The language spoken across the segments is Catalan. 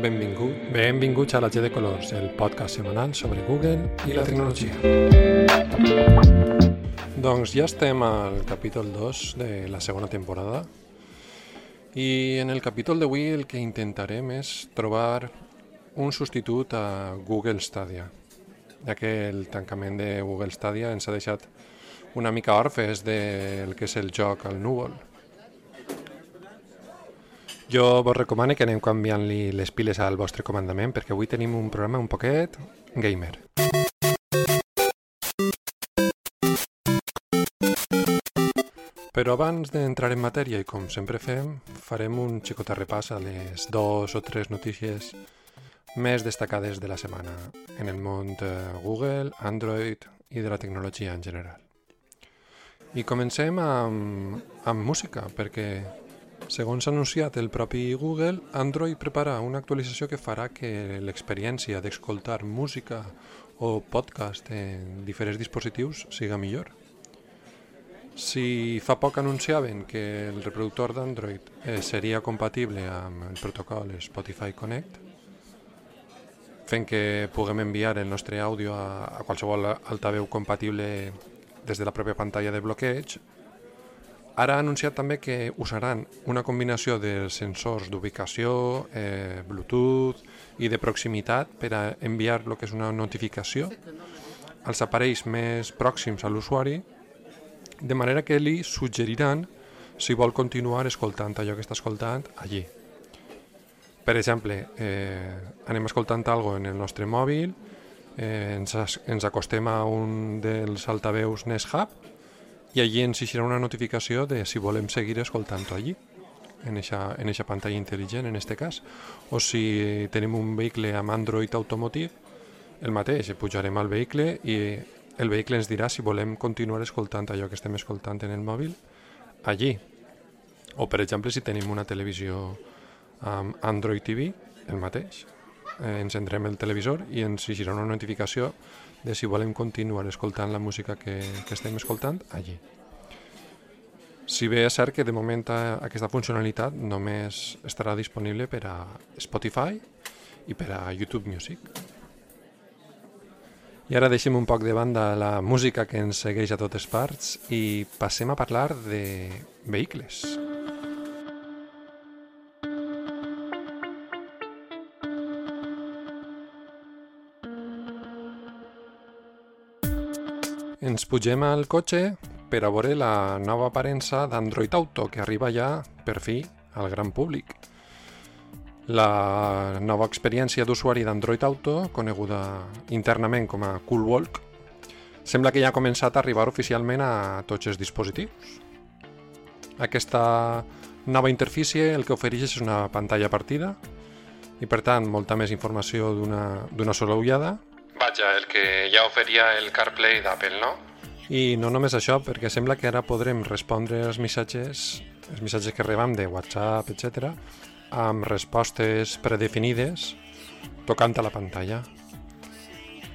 Benvingut, benvinguts a la G de Colors, el podcast setmanal sobre Google i la tecnologia. Doncs ja estem al capítol 2 de la segona temporada i en el capítol d'avui el que intentarem és trobar un substitut a Google Stadia, ja que el tancament de Google Stadia ens ha deixat una mica orfes del que és el joc al núvol. Jo vos recomano que anem canviant-li les piles al vostre comandament perquè avui tenim un programa un poquet gamer. Però abans d'entrar en matèria, i com sempre fem, farem un xicot repàs a les dos o tres notícies més destacades de la setmana en el món de Google, Android i de la tecnologia en general. I comencem amb, amb música, perquè Segons ha anunciat el propi Google, Android prepara una actualització que farà que l'experiència d'escoltar música o podcast en diferents dispositius siga millor. Si fa poc anunciaven que el reproductor d'Android eh, seria compatible amb el protocol Spotify Connect, fent que puguem enviar el nostre àudio a, a qualsevol altaveu compatible des de la pròpia pantalla de bloqueig, Ara ha anunciat també que usaran una combinació de sensors d'ubicació, eh, Bluetooth i de proximitat per a enviar el que és una notificació als aparells més pròxims a l'usuari, de manera que li suggeriran si vol continuar escoltant allò que està escoltant allí. Per exemple, eh, anem escoltant algo en el nostre mòbil, eh, ens, ens acostem a un dels altaveus Nest Hub i allí ens eixirà una notificació de si volem seguir escoltant-ho allí en eixa, en eixa pantalla intel·ligent en este cas. O si tenim un vehicle amb Android Automotive el mateix, pujarem al vehicle i el vehicle ens dirà si volem continuar escoltant allò que estem escoltant en el mòbil allí. O per exemple si tenim una televisió amb Android TV el mateix. Eh, encendrem el televisor i ens eixirà una notificació de si volem continuar escoltant la música que, que estem escoltant allí. Si bé és cert que de moment aquesta funcionalitat només estarà disponible per a Spotify i per a YouTube Music. I ara deixem un poc de banda la música que ens segueix a totes parts i passem a parlar de vehicles. Ens pugem al cotxe per a veure la nova aparença d'Android Auto que arriba ja, per fi, al gran públic. La nova experiència d'usuari d'Android Auto, coneguda internament com a Cool Walk, sembla que ja ha començat a arribar oficialment a tots els dispositius. Aquesta nova interfície el que ofereix és una pantalla partida i per tant molta més informació d'una sola ullada Vaja, el que ja oferia el CarPlay d'Apple, no? I no només això, perquè sembla que ara podrem respondre els missatges, els missatges que rebem de WhatsApp, etc, amb respostes predefinides tocant a la pantalla.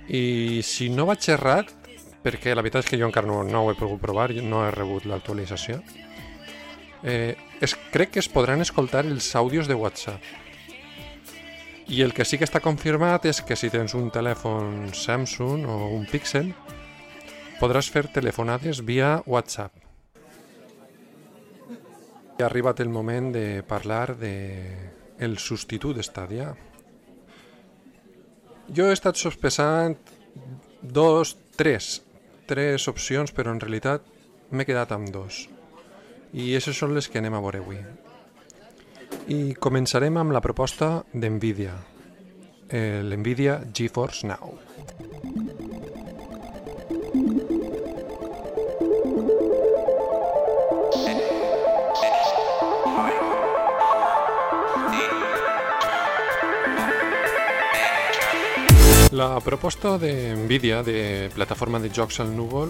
I si no vaig errat, perquè la veritat és que jo encara no, no ho he pogut provar, no he rebut l'actualització, eh, es, crec que es podran escoltar els àudios de WhatsApp i el que sí que està confirmat és que si tens un telèfon Samsung o un Pixel, podràs fer telefonades via WhatsApp. I ha arribat el moment de parlar de el substitut d'Estadia. Jo he estat sospesant dos, tres, tres opcions, però en realitat m'he quedat amb dos. I aquestes són les que anem a veure avui. I començarem amb la proposta d'NVIDIA, eh, l'NVIDIA GeForce Now. La proposta de Nvidia de plataforma de jocs al núvol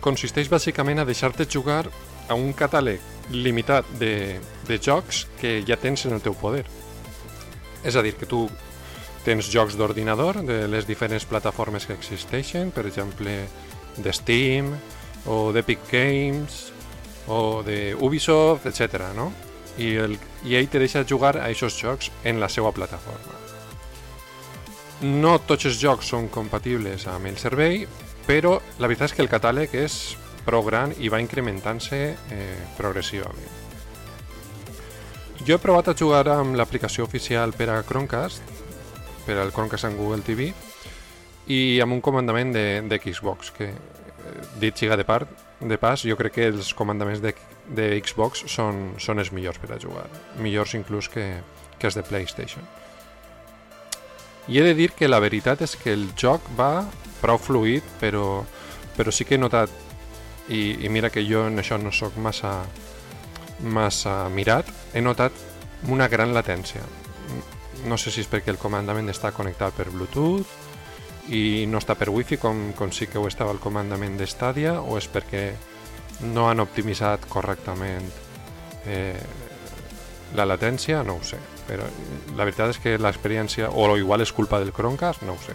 consisteix bàsicament a deixar-te jugar a un catàleg limitat de, de jocs que ja tens en el teu poder. És a dir, que tu tens jocs d'ordinador de les diferents plataformes que existeixen, per exemple, de Steam o d'Epic Games o de Ubisoft, etc. no? i, el, i ell te deixa jugar a aquests jocs en la seva plataforma. No tots els jocs són compatibles amb el servei, però la veritat és que el catàleg és prou gran i va incrementant-se eh, progressivament. Jo he provat a jugar amb l'aplicació oficial per a Chromecast, per al Chromecast en Google TV, i amb un comandament de, de Xbox, que eh, dit siga de part, de pas, jo crec que els comandaments de, de Xbox són, són els millors per a jugar, millors inclús que, que els de PlayStation. I he de dir que la veritat és que el joc va prou fluid, però, però sí que he notat, i, i mira que jo en això no sóc massa, massa mirat, he notat una gran latència. No sé si és perquè el comandament està connectat per Bluetooth i no està per Wi-Fi com, com sí que ho estava el comandament de Stadia o és perquè no han optimitzat correctament eh, la latència, no ho sé. Però la veritat és que l'experiència, o igual és culpa del Chromecast, no ho sé.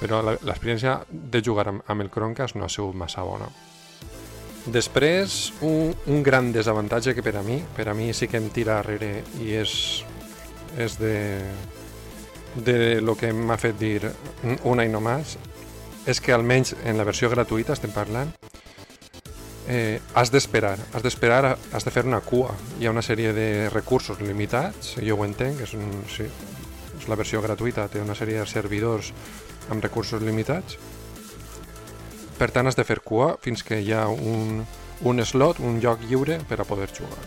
Però l'experiència de jugar amb, amb el Chromecast no ha sigut massa bona. Després, un, un gran desavantatge que per a mi, per a mi sí que em tira darrere i és, és de, de lo que m'ha fet dir un any nomàs, és que almenys en la versió gratuïta estem parlant, eh, has d'esperar, has d'esperar, has de fer una cua. Hi ha una sèrie de recursos limitats, jo ho entenc, és, un, sí, és la versió gratuïta, té una sèrie de servidors amb recursos limitats, per tant, has de fer cua fins que hi ha un, un slot, un lloc lliure per a poder jugar.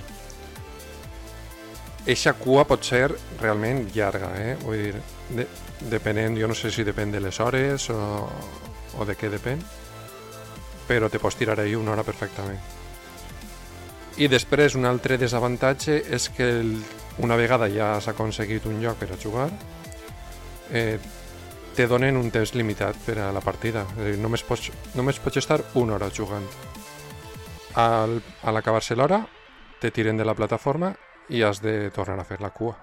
Eixa cua pot ser realment llarga, eh? Vull dir, de, depenent, jo no sé si depèn de les hores o, o de què depèn, però te pots tirar ahir una hora perfectament. I després un altre desavantatge és que el, una vegada ja has aconseguit un lloc per a jugar, eh, te donen un temps limitat per a la partida. Dir, només pots, només pots estar una hora jugant. Al, a l'acabar-se l'hora, te tiren de la plataforma i has de tornar a fer la cua.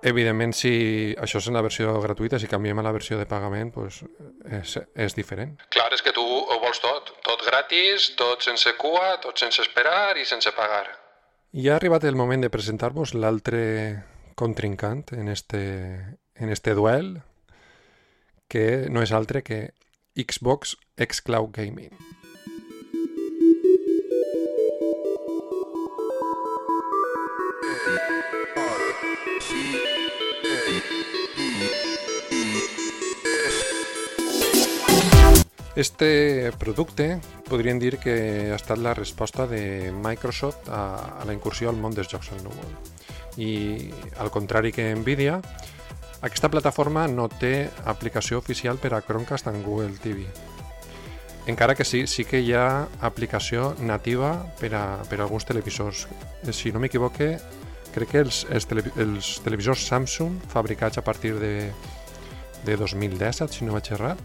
Evidentment, si això és en la versió gratuïta, si canviem a la versió de pagament, pues, és, és diferent. Clar, és que tu ho vols tot. Tot gratis, tot sense cua, tot sense esperar i sense pagar. I ha arribat el moment de presentar-vos l'altre contrincant en este, en este duel, que no és altre que Xbox xCloud Gaming. Este producte podríem dir que ha estat la resposta de Microsoft a, la incursió al món dels jocs al núvol. Al contrari que Nvidia, aquesta plataforma no té aplicació oficial per a Chromecast en Google TV. Encara que sí, sí que hi ha aplicació nativa per a, per a alguns televisors. Si no m'equivoque, crec que els, els, tele, els televisors Samsung fabricats a partir de, de 2017, si no vaig errat,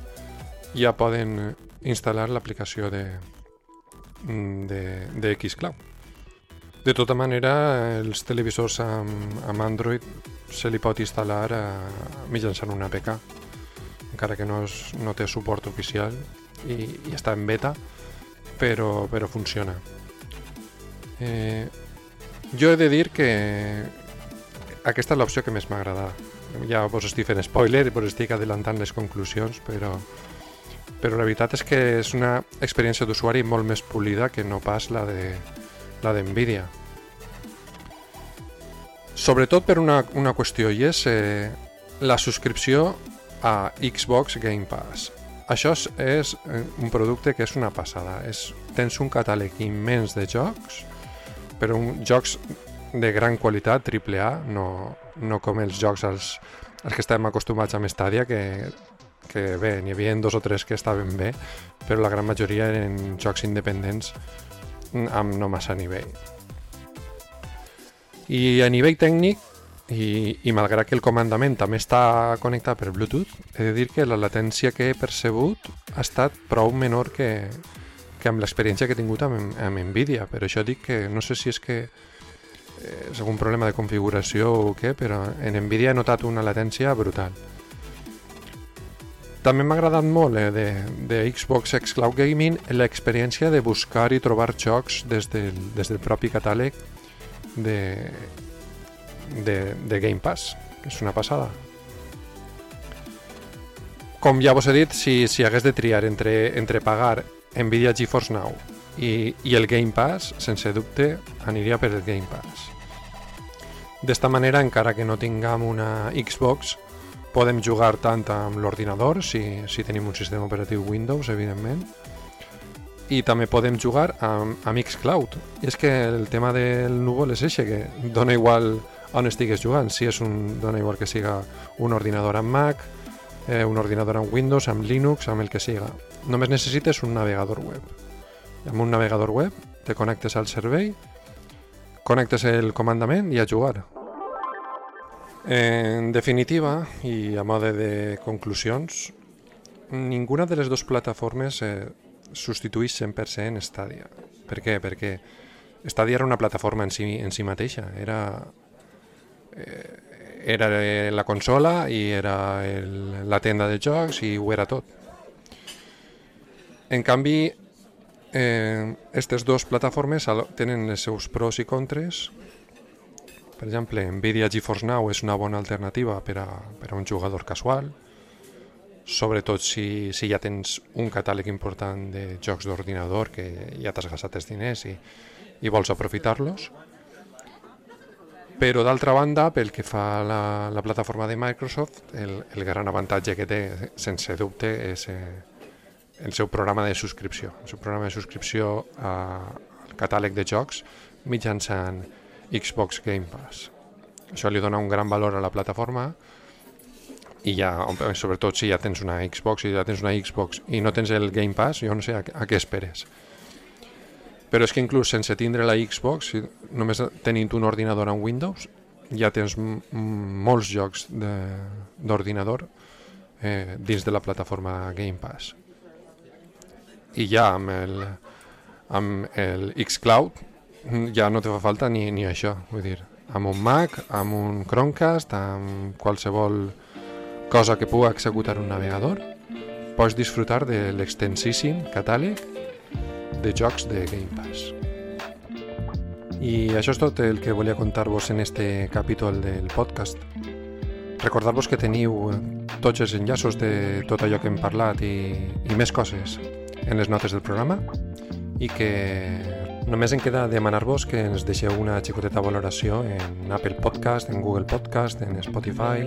ja poden instal·lar l'aplicació de, de, de Xcloud. De tota manera, els televisors amb, amb Android se li pot instal·lar eh, mitjançant una APK, encara que no, és, no té suport oficial i, i està en beta, però, però funciona. Eh, jo he de dir que aquesta és l'opció que més m'ha agradat. Ja vos estic fent spoiler vos estic adelantant les conclusions, però, però la veritat és que és una experiència d'usuari molt més polida que no pas la de la d'NVIDIA sobretot per una, una qüestió i és eh, la subscripció a Xbox Game Pass. Això és, eh, un producte que és una passada. És, tens un catàleg immens de jocs, però un, jocs de gran qualitat, triple A, no, no com els jocs als, als que estem acostumats a Stadia, que, que bé, n'hi havia dos o tres que estaven bé, però la gran majoria eren jocs independents amb no massa nivell. I a nivell tècnic, i, i malgrat que el comandament també està connectat per Bluetooth, he de dir que la latència que he percebut ha estat prou menor que, que amb l'experiència que he tingut amb, amb Nvidia. Per això dic que no sé si és que eh, és algun problema de configuració o què, però en Nvidia he notat una latència brutal. També m'ha agradat molt eh, de, de Xbox X Cloud Gaming l'experiència de buscar i trobar jocs des del, des del propi catàleg de, de, de Game Pass, és una passada. Com ja vos he dit, si, si hagués de triar entre, entre pagar Nvidia GeForce Now i, i el Game Pass, sense dubte, aniria per el Game Pass. D'esta manera, encara que no tinguem una Xbox, podem jugar tant amb l'ordinador, si, si tenim un sistema operatiu Windows, evidentment, i també podem jugar amb, amb Xcloud. I és que el tema del núvol és eixe, que dona igual on estigues jugant, si és un, dona igual que siga un ordinador amb Mac, eh, un ordinador amb Windows, amb Linux, amb el que siga. Només necessites un navegador web. Amb un navegador web te connectes al servei, connectes el comandament i a jugar. En definitiva, i a mode de conclusions, ninguna de les dues plataformes eh, substitueix 100% Stadia. Per què? Perquè Stadia era una plataforma en si, en si mateixa, era, eh, era la consola i era el, la tenda de jocs i ho era tot. En canvi, eh, aquestes dues plataformes tenen els seus pros i contres. Per exemple, Nvidia GeForce Now és una bona alternativa per a, per a un jugador casual, sobretot si, si ja tens un catàleg important de jocs d'ordinador que ja t'has gastat els diners i, i vols aprofitar-los. Però d'altra banda, pel que fa a la, la plataforma de Microsoft, el, el gran avantatge que té, sense dubte, és eh, el seu programa de subscripció. El seu programa de subscripció al catàleg de jocs mitjançant Xbox Game Pass. Això li dona un gran valor a la plataforma i ja, sobretot si ja tens una Xbox i ja tens una Xbox i no tens el Game Pass, jo no sé a, què esperes. Però és que inclús sense tindre la Xbox, si només tenint un ordinador en Windows, ja tens molts jocs d'ordinador eh, dins de la plataforma Game Pass. I ja amb el, amb el xCloud ja no te fa falta ni, ni això, vull dir, amb un Mac, amb un Chromecast, amb qualsevol cosa que pugui executar un navegador, pots disfrutar de l'extensíssim catàleg de jocs de Game Pass. I això és tot el que volia contar-vos en este capítol del podcast. Recordar-vos que teniu tots els enllaços de tot allò que hem parlat i, i més coses en les notes del programa i que només em queda demanar-vos que ens deixeu una xicoteta valoració en Apple Podcast, en Google Podcast, en Spotify,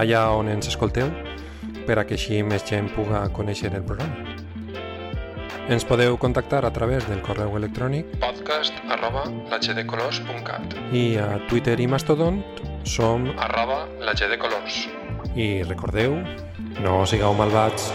allà on ens escolteu, per a que així més gent puga conèixer el programa. Ens podeu contactar a través del correu electrònic podcast arroba lagdecolors.cat i a Twitter i Mastodon som arroba lagdecolors i recordeu, no sigueu malvats.